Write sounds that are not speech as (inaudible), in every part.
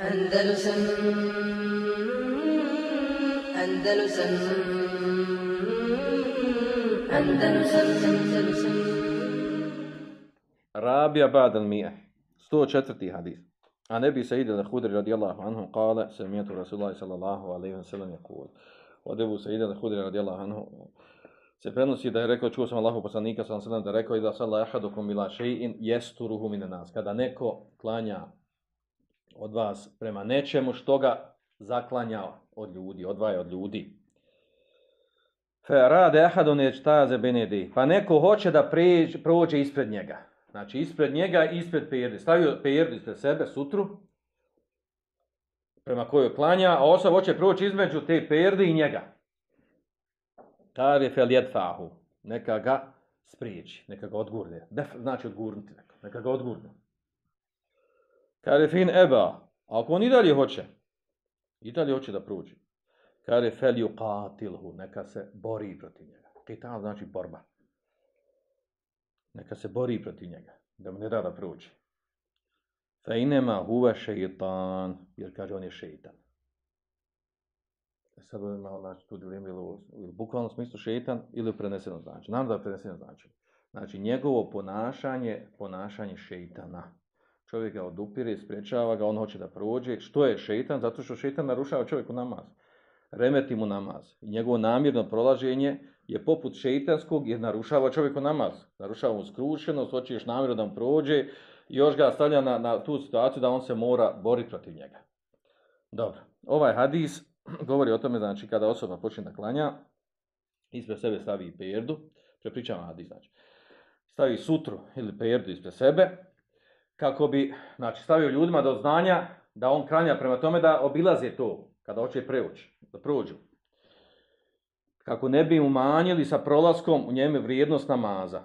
Andalusam Andalusam Andalusam Andalusam Rabija Badal Mija 104. hadis A ne bi se ide da Hudri radijallahu anhu kale samijetu Rasulullah sallallahu alaihi wa sallam je kul. Od Ebu Saida da Hudri radijallahu anhu se prenosi da je rekao, čuo sam Allahu poslanika sallallahu alaihi wa sallam da rekao i da sallahu ahadukum ila še'in jesturuhu mine nas. Kada neko klanja od vas prema nečemu što ga zaklanja od ljudi, odvaja od ljudi. Rade ahadon je benedi. Pa neko hoće da prođe ispred njega. Znači ispred njega i ispred perdi. Stavio perdi ispred sebe sutru prema koju klanja, a osoba hoće proći između te perdi i njega. Tarif el Neka ga spriječi, neka ga odgurne. znači odgurnuti neka ga odgurne. Kare fin eba, ako on i dalje hoće, i dalje hoće da pruđi. Kare fel katilhu neka se bori protiv njega. Qital znači borba. Neka se bori protiv njega, da mu ne da da pruđi. Fe inema huve šeitan, jer kaže on je šeitan. E sad ovdje malo znači, tu dilemu ili u bukvalnom smislu šeitan ili u prenesenom značenju. Naravno da je preneseno značenje. Znači njegovo ponašanje, ponašanje šeitana. Čovjek ga odupire, sprečava ga, on hoće da prođe. Što je šeitan? Zato što šeitan narušava čovjeku namaz. Remeti mu namaz. njegovo namjerno prolaženje je poput šeitanskog jer narušava čovjeku namaz. Narušava mu skrušenost, još namjerno da mu prođe i još ga stavlja na, na tu situaciju da on se mora boriti protiv njega. Dobro, ovaj hadis (clears throat) govori o tome, znači, kada osoba počne da klanja, ispred sebe stavi perdu, prepričavam hadis, znači, stavi sutru ili perdu ispred sebe, kako bi znači, stavio ljudima do znanja da on kranja prema tome da obilaze to kada hoće preući, da prođu. Kako ne bi umanjili sa prolaskom u njemu vrijednost namaza.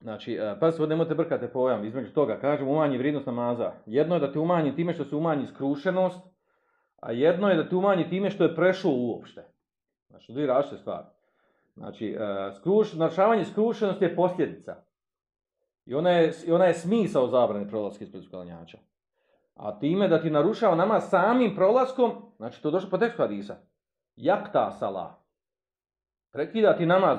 Znači, e, pazite, nemojte brkate pojam između toga. Kažem, umanji vrijednost namaza. Jedno je da te umanji time što se umanji skrušenost, a jedno je da te umanji time što je prešlo uopšte. Znači, dvije različite stvari. Znači, e, skruš, narušavanje skrušenosti je posljedica. I ona je, i ona je smisao zabrane prolaska ispred sklanjača. A time da ti narušava nama samim prolaskom, znači to je došlo po tekstu hadisa, jakta sala. Prekida ti namaz,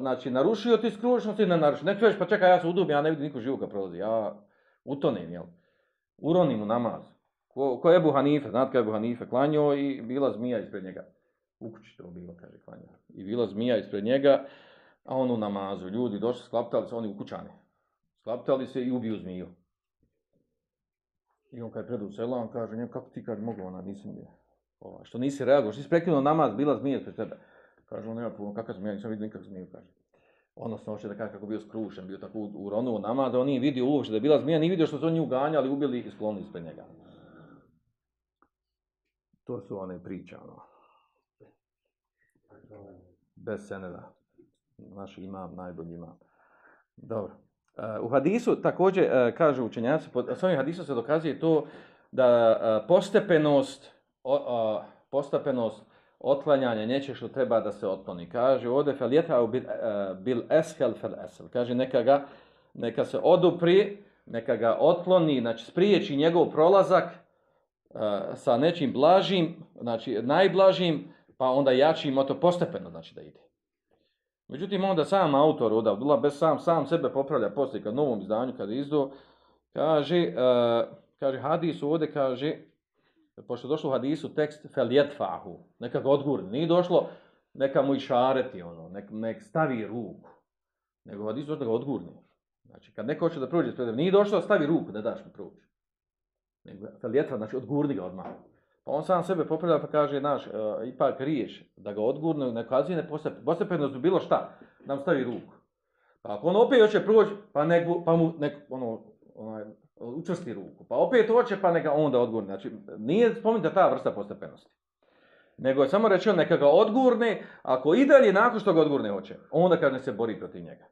znači narušio ti skrušnost i ne narušio. Nek pa čekaj ja se udubim, ja ne vidim niko živog prolazi, ja utonem, jel? Uronim u namaz. Ko, ko je Ebu znate kada je buhanife Hanife i bila zmija ispred njega. U kući to bilo, kaže klanio. I bila zmija ispred njega, a on u namazu. Ljudi došli, sklaptali se, oni u kućani Sklaptali se i ubiju zmiju. I on kad je predu sela, on kaže njemu, kako ti kaže, mogu ona, nisam je. Ova, što nisi reagovao, što nisi prekinuo namaz, bila zmija pred tebe. Kaže on, nema puno, kakva zmija, nisam vidio nikakvu zmiju, kaže. Odnosno, hoće da kaže kako bio skrušen, bio tako uronuo namaz, da on nije vidio uopće da je bila zmija, nije vidio što su oni ganjali ubili i sklonili ispred njega. To su one priče, ono. Bez seneda. Naš imam, najbolji imam. Dobro. E, u hadisu također e, kaže učenjaci, s ovim hadisom se dokazuje to da e, postepenost, postepenost otklanjanja nečeg što treba da se otkloni. Kaže ovdje fel bil, bil eshel fel Kaže neka, ga, neka se odupri, neka ga otkloni, znači spriječi njegov prolazak sa nečim blažim, znači najblažim, pa onda jačim, to postepeno znači da ide. Međutim, onda sam autor od Abdullah sam, sam sebe popravlja poslije kad novom izdanju kad izdo, kaže, uh, kaže hadis ovdje kaže, pošto je došlo u hadisu tekst feljetfahu, neka ga odgurni, nije došlo neka mu išareti, ono, nek, nek stavi ruku, nego u došlo da ga odgurni. Znači, kad neko hoće da prođe, nije došlo, stavi ruku, da daš mu prođe. Feljetfa, znači odgurni ga odmah. Pa on sam sebe popravlja pa kaže, naš, e, ipak riješ, da ga odgurnu, ne kazuje, ne postepeno, bilo šta, nam stavi ruku. Pa ako on opet hoće proći, pa, nek, pa mu nek, ono, onaj, učvrsti ruku. Pa opet hoće, pa neka onda odgurne. Znači, nije spomenuta ta vrsta postepenosti. Nego je samo rečeno neka ga odgurne, ako i dalje nakon što ga odgurne hoće, onda kad ne se bori protiv njega.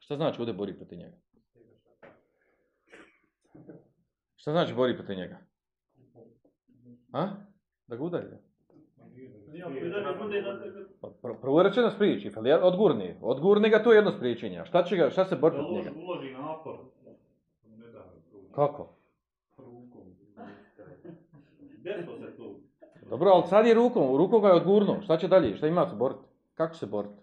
Šta znači ovdje bori protiv njega? Šta znači bori protiv njega? A? Da ga udalje? Pa, prvo je rečeno spriječi, ali odgurni. Odgurni ga, tu je jedno spriječenje. Šta, će ga, šta se borbi od njega? Uloži napor. Kako? Rukom. Dobro, ali sad je rukom. Rukom ga je odgurnuo. Šta će dalje? Šta ima se boriti? Kako se boriti?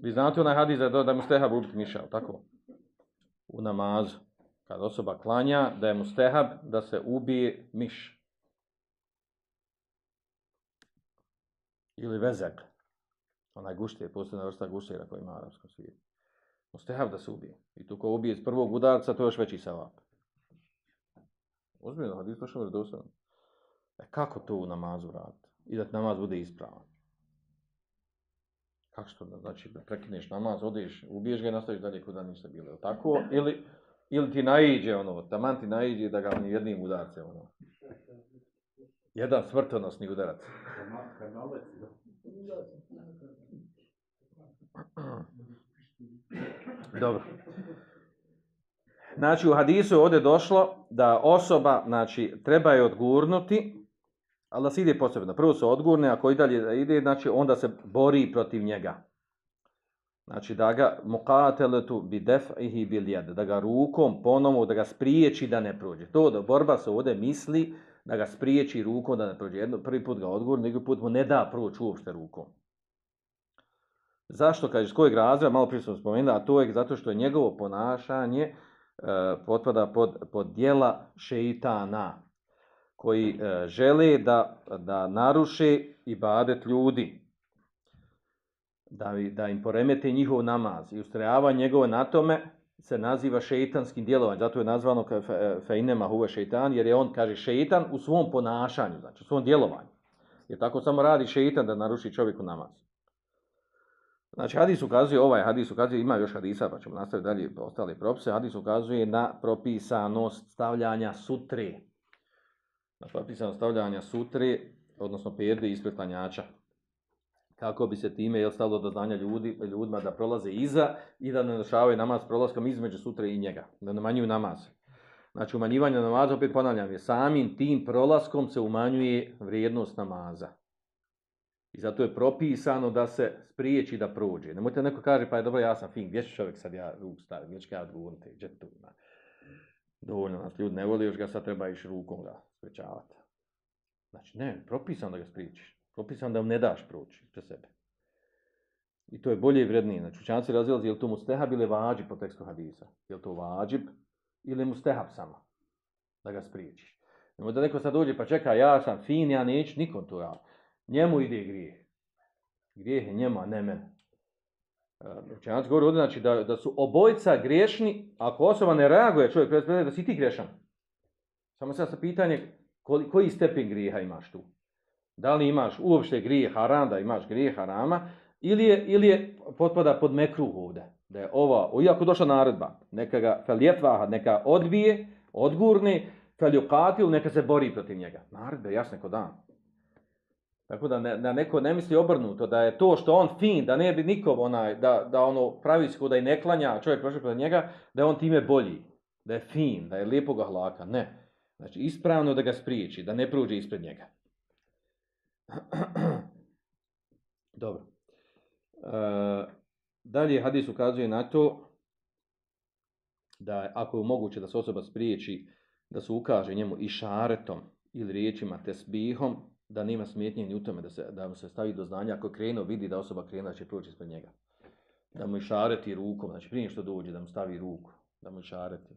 Vi znate onaj Hadiza, da, da mu steha bubiti miša, tako? u namazu. Kad osoba klanja, da je mu stehab, da se ubije miš. Ili vezak. Onaj gušti je posebna vrsta guštira koja ima u arapskom svijetu. stehab da se ubije. I tu ko ubije iz prvog udarca, to je još veći savap. Ozbiljno, hadis E kako to u namazu raditi? I da namaz bude ispravan kako što, znači da prekineš namaz, odeš, ubiješ ga i nastaviš dalje kuda da ništa bilo, tako? Ili, ili ti naiđe ono, taman ti naiđe da ga oni jednim udarce ono. Jedan smrtonosni udarac. Dobro. Znači u hadisu je ovdje došlo da osoba, znači, treba je odgurnuti ali da se ide posebno. Prvo su odgurne, ako i dalje ide, znači onda se bori protiv njega. Znači da ga muqateletu bi def'ihi bil jed, da ga rukom ponovno, da ga spriječi da ne prođe. To da borba se ovdje misli da ga spriječi rukom da ne prođe. Jedno, prvi put ga odgovor, drugi put mu ne da proći uopšte rukom. Zašto, kaže, s kojeg razloga? malo prije sam spomenuo, a to je zato što je njegovo ponašanje e, potpada pod, pod dijela šeitana koji e, žele da, da naruše i badet ljudi, da, da im poremete njihov namaz i ustrajava njegovo na tome se naziva šeitanskim djelovanjem, zato je nazvano feinema e, huve šeitan, jer je on, kaže, šeitan u svom ponašanju, znači u svom djelovanju. Jer tako samo radi šeitan da naruši čovjeku namaz. Znači, hadis ukazuje, ovaj hadis ukazuje, ima još hadisa, pa ćemo nastaviti dalje ostale propise, hadis ukazuje na propisanost stavljanja sutre Znači, propisano pa stavljanja sutri, odnosno perde ispred klanjača. Kako bi se time jel, stalo do znanja ljudi, ljudima da prolaze iza i da ne narušavaju namaz prolaskom između sutre i njega. Da ne manjuju namaz. Znači, umanjivanje namaza, opet ponavljam, je samim tim prolaskom se umanjuje vrijednost namaza. I zato je propisano da se spriječi da prođe. Nemojte neko kaže, pa je dobro, ja sam fin, gdje će čovjek sad ja staviti, gdje će ja odgovoriti, gdje tu Dovoljno nas ljudi ne voli, još ga sad treba iš rukom ga sprečavati. Znači ne, propisano da ga spriječiš. Propisan da mu ne daš proći pre sebe. I to je bolje i vrednije. Znači učenjaci razilazi je li to stehab ili vađib po tekstu hadisa. Je li to vađib ili stehab samo da ga spriječiš. Nemoj da neko sad dođe pa čeka ja sam fin, ja neću nikom to Njemu ide grijeh. Grijeh je a ne mene. Učenjaci ehm, znači, govori ovdje znači, da, da su obojica griješni, ako osoba ne reaguje, čovjek predstavlja da si ti griješan. Samo sad sa pitanje koji, koji stepen grijeha imaš tu? Da li imaš uopšte grijeh haram, da imaš grijeh harama, ili je, ili je potpada pod mekru ovdje. Da je ova, iako došla naredba, neka ga feljetvaha, neka odbije, odgurni, feljukati neka se bori protiv njega. Naredba je dan. Tako da, neko ne misli obrnuto, da je to što on fin, da ne bi nikom onaj, da, da ono pravi da i ne klanja, čovjek prošao pred njega, da je on time bolji, da je fin, da je lijepog hlaka, ne. Znači, ispravno da ga spriječi, da ne pruđe ispred njega. (clears throat) Dobro. E, dalje hadis ukazuje na to da ako je moguće da se osoba spriječi, da se ukaže njemu i šaretom ili riječima te spihom, da nema smetnje ni u tome, da, se, da mu se stavi do znanja, ako je krenuo, vidi da osoba krenula će proći ispred njega. Da mu išareti rukom, znači prije što dođe, da mu stavi ruku, da mu išareti.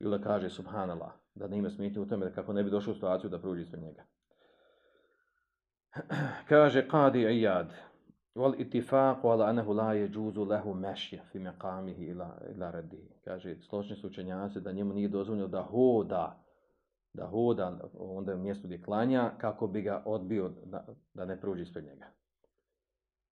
Ili da kaže subhanallah, da nema smetnje u tome, da kako ne bi došao u situaciju da prođe ispred njega. (clears throat) kaže Qadi Iyad, wal ittifaq ala anahu la yajuzu lahu mashya fi maqamihi ila Kaže, složni su učenjaci da njemu nije dozvoljeno da hoda da hoda onda u mjestu gdje klanja kako bi ga odbio da ne prođe ispred njega.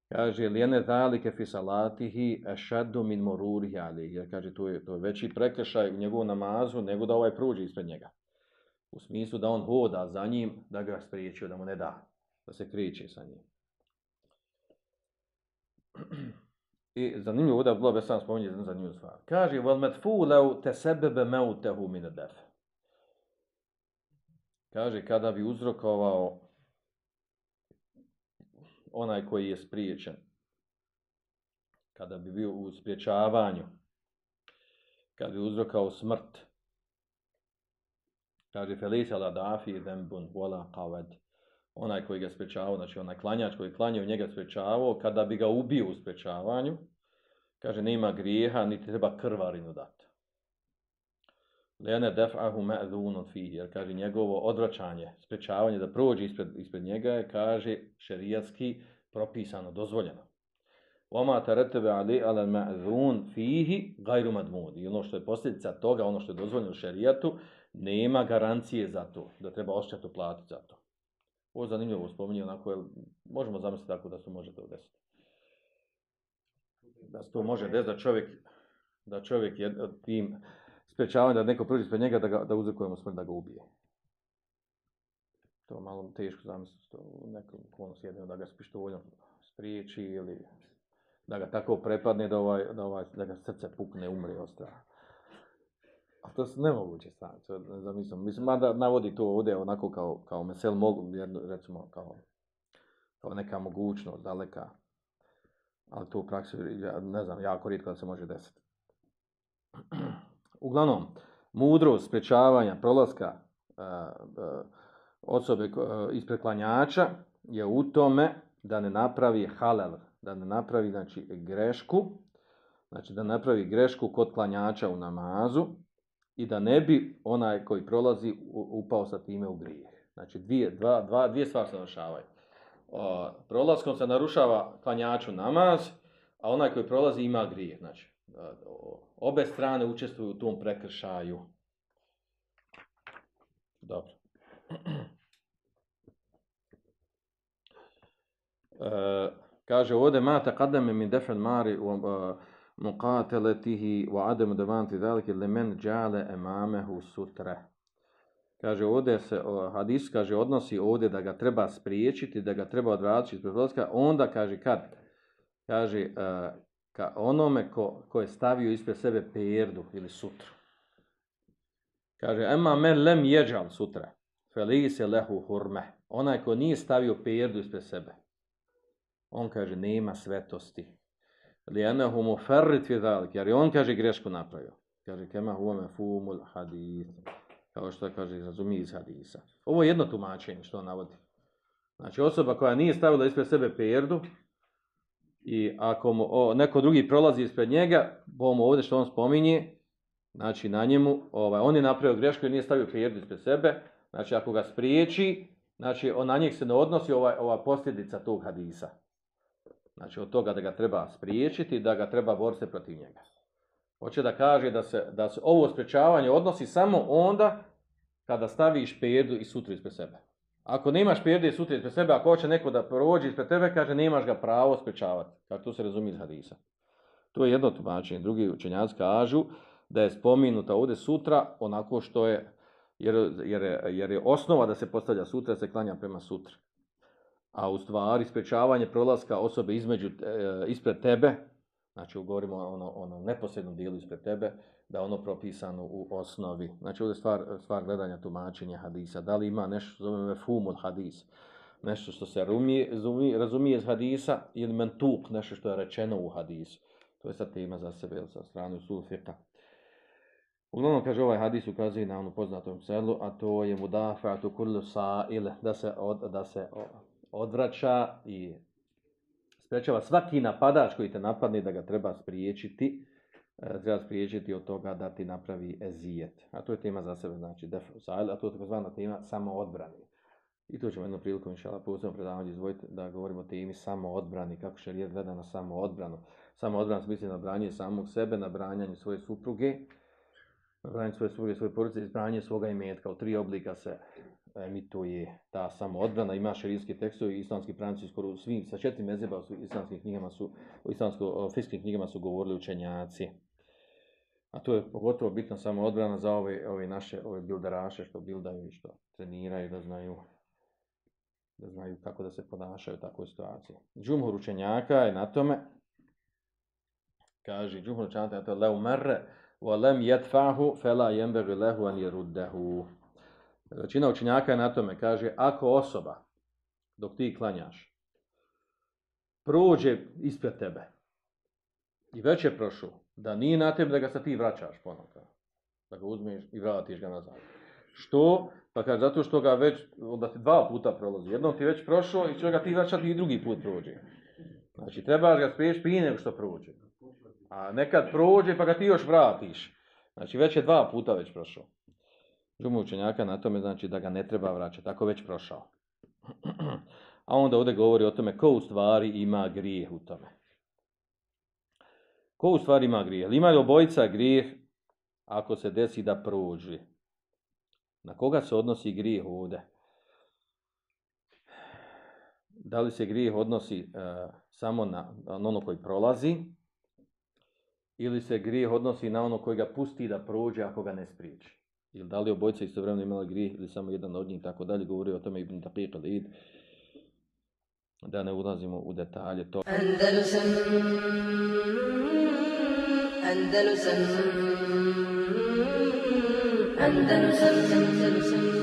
Kaže, lijene zalike fisalatihi šaddu min mururi ali. Jer kaže, to je, to je veći prekršaj u njegovom namazu nego da ovaj prođe ispred njega. U smislu da on hoda za njim, da ga spriječi, da mu ne da. Da se kriči sa njim. I zanimljivo da bilo sam spominje jednu zanimljivu stvar. Kaže, vel metfu lev te sebebe meutehu min Kaže, kada bi uzrokovao onaj koji je spriječen, kada bi bio u spriječavanju, kada bi uzrokao smrt, kaže, felisa la dafi dembun vola Onaj koji ga spriječavao, znači onaj klanjač koji klanjao, njega spriječavao, kada bi ga ubio u spriječavanju, kaže, nema grijeha, niti treba krvarinu dati. Lene def'ahu ma'zunun fihi, jer kaže njegovo odvraćanje, sprečavanje da prođe ispred, ispred njega je, kaže, šerijatski propisano, dozvoljeno. Oma taratebe ali ala ma'zun fihi gajru I ono što je posljedica toga, ono što je dozvoljeno šerijatu, nema garancije za to, da treba oštetu platiti za to. Ovo je zanimljivo spominje, onako, jer možemo zamisliti tako da se može to desiti. Da se to može desiti, da čovjek, da čovjek je tim sprečavanje da neko prođe ispred njega da, ga, da smrt da ga ubije. To je malo teško zamisliti, to neko konus jedino da ga s pištoljom spriječi ili da ga tako prepadne da, ovaj, da, ovaj, da ga srce pukne, umre i straha. A to se nemoguće stanje, to ne zamislim. Mislim, mada navodi to ovdje onako kao, kao mesel mogu, recimo kao, kao neka mogućnost daleka, ali to u praksi, ja, ne znam, jako rijetko da se može desiti. Uglavnom, mudrost sprečavanja prolaska e, e, osobe e, ispred klanjača je u tome da ne napravi halal, da ne napravi znači, grešku, znači da napravi grešku kod klanjača u namazu i da ne bi onaj koji prolazi upao sa time u grijeh. Znači dvije, dva, dva, dvije stvari se narušavaju. prolaskom se narušava klanjaču namaz, a onaj koji prolazi ima grijeh. Znači, Obe strane učestvuju u tom prekršaju. Dobro. (clears throat) E, kaže ovdje ma mi min daf'il mari wa e, muqatalatihi wa adam davanti zalika liman ja'ala amamahu sutra. Kaže ovdje se hadis kaže odnosi ovdje da ga treba spriječiti, da ga treba iz od onda kaže kad kaže e, ka onome ko, ko je stavio ispred sebe perdu ili sutru. Kaže, ema men lem jeđal sutra, felise lehu hurme. Onaj ko nije stavio perdu ispred sebe. On kaže, nema svetosti. Li mu ferrit vidalik, jer on kaže grešku napravio. Kaže, kema huome fumul hadith. Kao što kaže, razumije iz hadisa. Ovo je jedno tumačenje što on navodi. Znači, osoba koja nije stavila ispred sebe perdu, i ako mu, neko drugi prolazi ispred njega, bomo ovdje što on spominje, znači na njemu, ovaj, on je napravio grešku i nije stavio prijedu ispred sebe, znači ako ga spriječi, znači on, na njih se ne odnosi ovaj, ova, posljedica tog hadisa. Znači od toga da ga treba spriječiti, da ga treba boriti se protiv njega. Hoće da kaže da se, da se ovo sprečavanje odnosi samo onda kada staviš perdu i sutru ispred sebe. Ako nemaš pjerde sutra ispred sebe, ako hoće neko da prođe ispred tebe, kaže nemaš ga pravo sprečavati. Kako to se razumije iz hadisa. To je jedno tumačenje. Drugi učenjaci kažu da je spominuta ovdje sutra onako što je, jer, jer, je osnova da se postavlja sutra, se klanja prema sutra. A u stvari sprečavanje prolaska osobe između, e, ispred tebe, znači govorimo o ono, onom neposrednom dijelu ispred tebe, da ono propisano u osnovi. Znači ovdje je stvar, stvar gledanja tumačenja hadisa. Da li ima nešto, zove fumu od hadis, nešto što se razumije iz hadisa ili mentuk, nešto što je rečeno u hadisu. To je sad tema za sebe, sa strane Sufika. Uglavnom, kaže, ovaj hadis ukazuje na onu poznatom celu, a to je mudafatu kullu sa'il, da se, od, da se odvraća i sprečava svaki napadač koji te napadne da ga treba spriječiti E, treba spriječiti od toga da ti napravi ezijet. A to je tema za sebe, znači defrosail, a to je takozvana tema samoodbrani. I to ćemo jednom prilikom, inšala, posebno predavanje izdvojiti da govorimo o temi samoodbrani, kako šarijer gleda na samoodbranu. Samoodbrana se misli na branje samog sebe, na branjanju svoje supruge, na svoje supruge, svoje porodice i branjanje svoga imetka. U tri oblika se e, emituje ta samoodbrana. Ima šerijski tekst i islamski pranci skoro svim, sa četiri mezeba u islamskim knjigama su, u islamsko-fiskim knjigama su govorili učenjaci. A to je pogotovo bitno samo odbrana za ove, ove naše ove što bildaju i što treniraju da znaju da znaju kako da se ponašaju u takvoj situaciji. Džumhur učenjaka je na tome, kaže džumhur učenjaka je to leu merre, wa fela Većina učenjaka je na tome, kaže, ako osoba, dok ti klanjaš, prođe ispred tebe i već je prošao, da nije na tebi da ga sad ti vraćaš ponovno. Da ga uzmeš i vratiš ga nazad. Što? Pa kaže, zato što ga već, onda dva puta prolazi. Jednom ti već prošao i će ga ti vraćati i drugi put prođe. Znači, trebaš ga spriješ prije nego što prođe. A nekad prođe pa ga ti još vratiš. Znači, već je dva puta već prošao. Žumu učenjaka na tome znači da ga ne treba vraćati, ako već prošao. (clears throat) A onda ovdje govori o tome ko u stvari ima grijeh u tome. Ko u stvari ima grijeh? li obojica grijeh ako se desi da prođe. Na koga se odnosi grijeh ovdje? Da li se grijeh odnosi e, samo na, ono koji prolazi ili se grijeh odnosi na ono koji ga pusti da prođe ako ga ne spriječi? Ili da li obojica istovremeno imala grijeh ili samo jedan od njih tako dalje govori o tome Ibn Taqiq id da ne ulazimo u detalje to. Andalusam Andalusam Andalusam